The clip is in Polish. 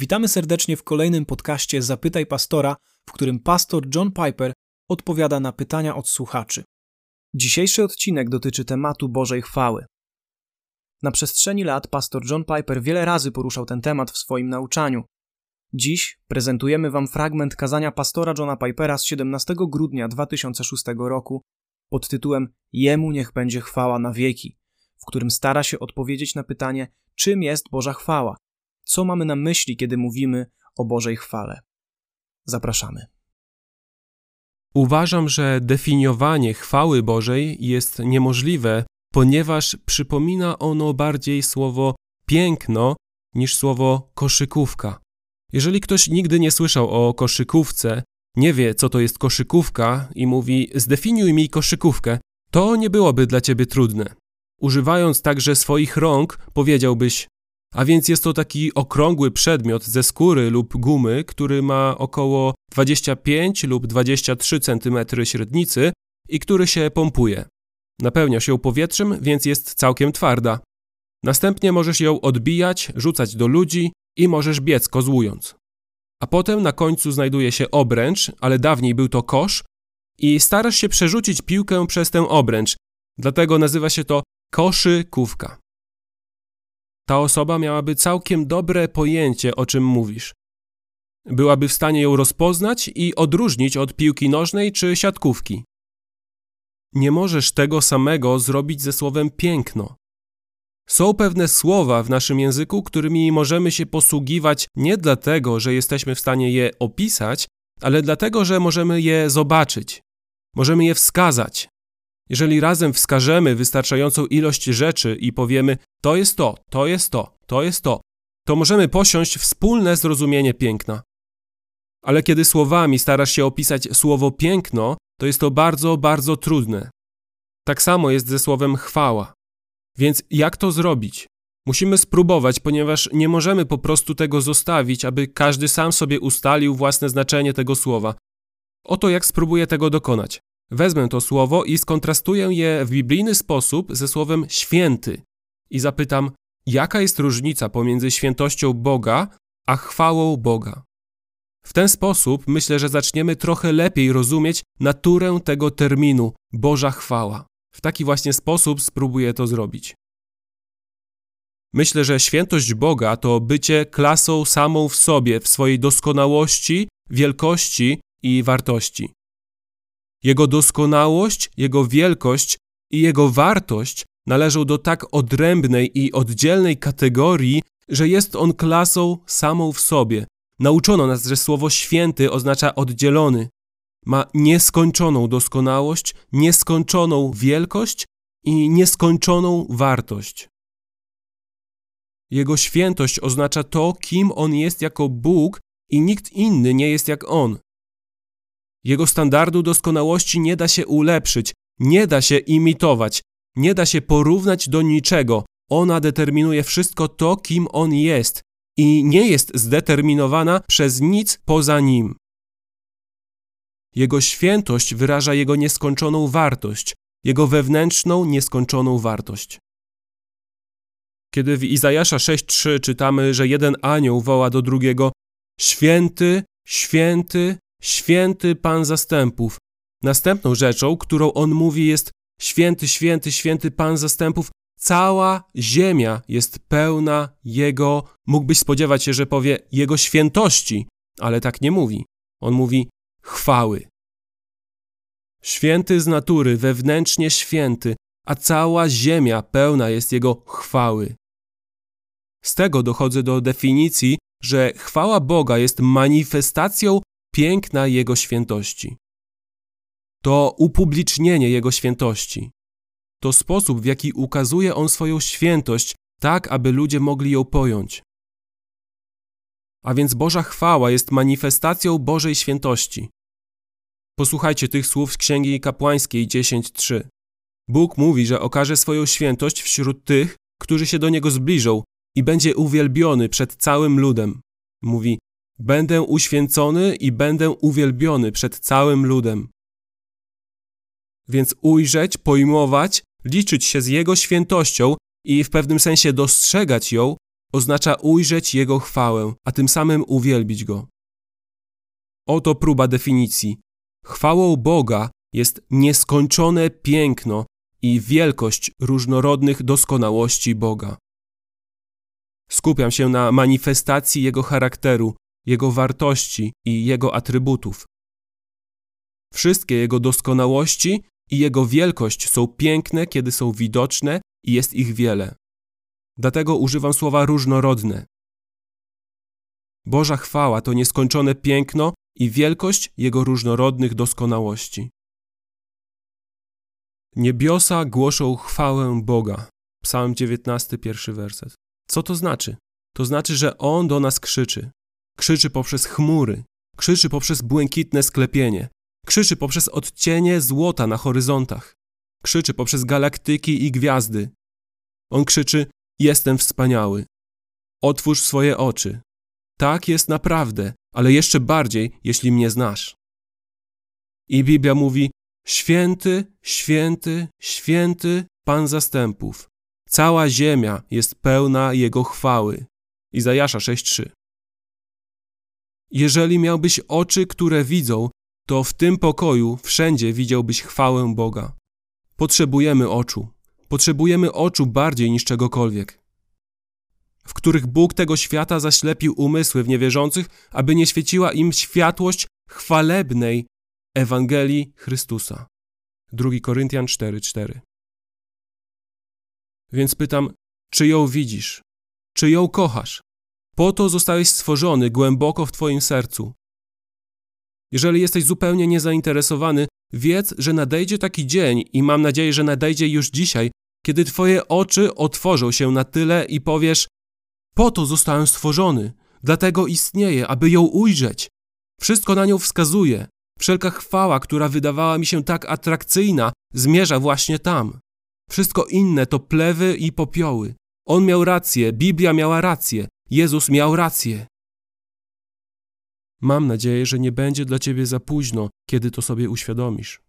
Witamy serdecznie w kolejnym podcaście Zapytaj Pastora, w którym pastor John Piper odpowiada na pytania od słuchaczy. Dzisiejszy odcinek dotyczy tematu Bożej chwały. Na przestrzeni lat pastor John Piper wiele razy poruszał ten temat w swoim nauczaniu. Dziś prezentujemy Wam fragment kazania pastora Johna Pipera z 17 grudnia 2006 roku pod tytułem Jemu niech będzie chwała na wieki, w którym stara się odpowiedzieć na pytanie, czym jest Boża chwała co mamy na myśli, kiedy mówimy o Bożej chwale. Zapraszamy. Uważam, że definiowanie chwały Bożej jest niemożliwe, ponieważ przypomina ono bardziej słowo piękno niż słowo koszykówka. Jeżeli ktoś nigdy nie słyszał o koszykówce, nie wie, co to jest koszykówka i mówi: Zdefiniuj mi koszykówkę, to nie byłoby dla ciebie trudne. Używając także swoich rąk, powiedziałbyś: a więc jest to taki okrągły przedmiot ze skóry lub gumy, który ma około 25 lub 23 cm średnicy i który się pompuje. Napełnia się powietrzem, więc jest całkiem twarda. Następnie możesz ją odbijać, rzucać do ludzi i możesz biec kozłując. A potem na końcu znajduje się obręcz, ale dawniej był to kosz i starasz się przerzucić piłkę przez tę obręcz, dlatego nazywa się to koszykówka ta osoba miałaby całkiem dobre pojęcie, o czym mówisz. Byłaby w stanie ją rozpoznać i odróżnić od piłki nożnej czy siatkówki. Nie możesz tego samego zrobić ze słowem piękno. Są pewne słowa w naszym języku, którymi możemy się posługiwać nie dlatego, że jesteśmy w stanie je opisać, ale dlatego, że możemy je zobaczyć. Możemy je wskazać, jeżeli razem wskażemy wystarczającą ilość rzeczy i powiemy to jest to, to jest to, to jest to, to możemy posiąść wspólne zrozumienie piękna. Ale kiedy słowami starasz się opisać słowo piękno, to jest to bardzo, bardzo trudne. Tak samo jest ze słowem chwała. Więc jak to zrobić? Musimy spróbować, ponieważ nie możemy po prostu tego zostawić, aby każdy sam sobie ustalił własne znaczenie tego słowa. Oto jak spróbuję tego dokonać. Wezmę to słowo i skontrastuję je w biblijny sposób ze słowem święty i zapytam, jaka jest różnica pomiędzy świętością Boga a chwałą Boga. W ten sposób myślę, że zaczniemy trochę lepiej rozumieć naturę tego terminu Boża chwała. W taki właśnie sposób spróbuję to zrobić. Myślę, że świętość Boga to bycie klasą samą w sobie, w swojej doskonałości, wielkości i wartości. Jego doskonałość, Jego wielkość i Jego wartość należą do tak odrębnej i oddzielnej kategorii, że jest on klasą samą w sobie. Nauczono nas, że słowo święty oznacza oddzielony. Ma nieskończoną doskonałość, nieskończoną wielkość i nieskończoną wartość. Jego świętość oznacza to, kim on jest jako Bóg i nikt inny nie jest jak on. Jego standardu doskonałości nie da się ulepszyć, nie da się imitować, nie da się porównać do niczego. Ona determinuje wszystko to, kim on jest i nie jest zdeterminowana przez nic poza nim. Jego świętość wyraża jego nieskończoną wartość, jego wewnętrzną, nieskończoną wartość. Kiedy w Izajasza 6:3 czytamy, że jeden anioł woła do drugiego: Święty, święty, Święty Pan zastępów. Następną rzeczą, którą on mówi, jest Święty, święty, święty Pan zastępów. Cała ziemia jest pełna Jego. Mógłbyś spodziewać się, że powie Jego świętości, ale tak nie mówi. On mówi chwały. Święty z natury, wewnętrznie święty, a cała ziemia pełna jest Jego chwały. Z tego dochodzę do definicji, że chwała Boga jest manifestacją piękna Jego świętości. To upublicznienie Jego świętości. To sposób, w jaki ukazuje On swoją świętość, tak aby ludzie mogli ją pojąć. A więc Boża chwała jest manifestacją Bożej świętości. Posłuchajcie tych słów z Księgi Kapłańskiej 10:3. Bóg mówi, że okaże swoją świętość wśród tych, którzy się do Niego zbliżą i będzie uwielbiony przed całym ludem. Mówi: Będę uświęcony i będę uwielbiony przed całym ludem. Więc ujrzeć, pojmować, liczyć się z Jego świętością i w pewnym sensie dostrzegać ją, oznacza ujrzeć Jego chwałę, a tym samym uwielbić Go. Oto próba definicji. Chwałą Boga jest nieskończone piękno i wielkość różnorodnych doskonałości Boga. Skupiam się na manifestacji Jego charakteru, Jego wartości i Jego atrybutów. Wszystkie Jego doskonałości i Jego wielkość są piękne, kiedy są widoczne i jest ich wiele. Dlatego używam słowa różnorodne. Boża chwała to nieskończone piękno i wielkość Jego różnorodnych doskonałości. Niebiosa głoszą chwałę Boga. Psalm 19, pierwszy werset. Co to znaczy? To znaczy, że On do nas krzyczy. Krzyczy poprzez chmury, krzyczy poprzez błękitne sklepienie, krzyczy poprzez odcienie złota na horyzontach, krzyczy poprzez galaktyki i gwiazdy. On krzyczy: Jestem wspaniały. Otwórz swoje oczy. Tak jest naprawdę, ale jeszcze bardziej, jeśli mnie znasz. I Biblia mówi: Święty, święty, święty Pan zastępów. Cała ziemia jest pełna Jego chwały. Izajasza 6:3. Jeżeli miałbyś oczy, które widzą, to w tym pokoju wszędzie widziałbyś chwałę Boga. Potrzebujemy oczu. Potrzebujemy oczu bardziej niż czegokolwiek. W których Bóg tego świata zaślepił umysły w niewierzących, aby nie świeciła im światłość chwalebnej Ewangelii Chrystusa. 2 Koryntian 4:4. Więc pytam, czy ją widzisz? Czy ją kochasz? Po to zostałeś stworzony głęboko w Twoim sercu. Jeżeli jesteś zupełnie niezainteresowany, wiedz, że nadejdzie taki dzień i mam nadzieję, że nadejdzie już dzisiaj, kiedy Twoje oczy otworzą się na tyle i powiesz: Po to zostałem stworzony, dlatego istnieje, aby ją ujrzeć. Wszystko na nią wskazuje. Wszelka chwała, która wydawała mi się tak atrakcyjna, zmierza właśnie tam. Wszystko inne to plewy i popioły. On miał rację, Biblia miała rację, Jezus miał rację. Mam nadzieję, że nie będzie dla ciebie za późno, kiedy to sobie uświadomisz.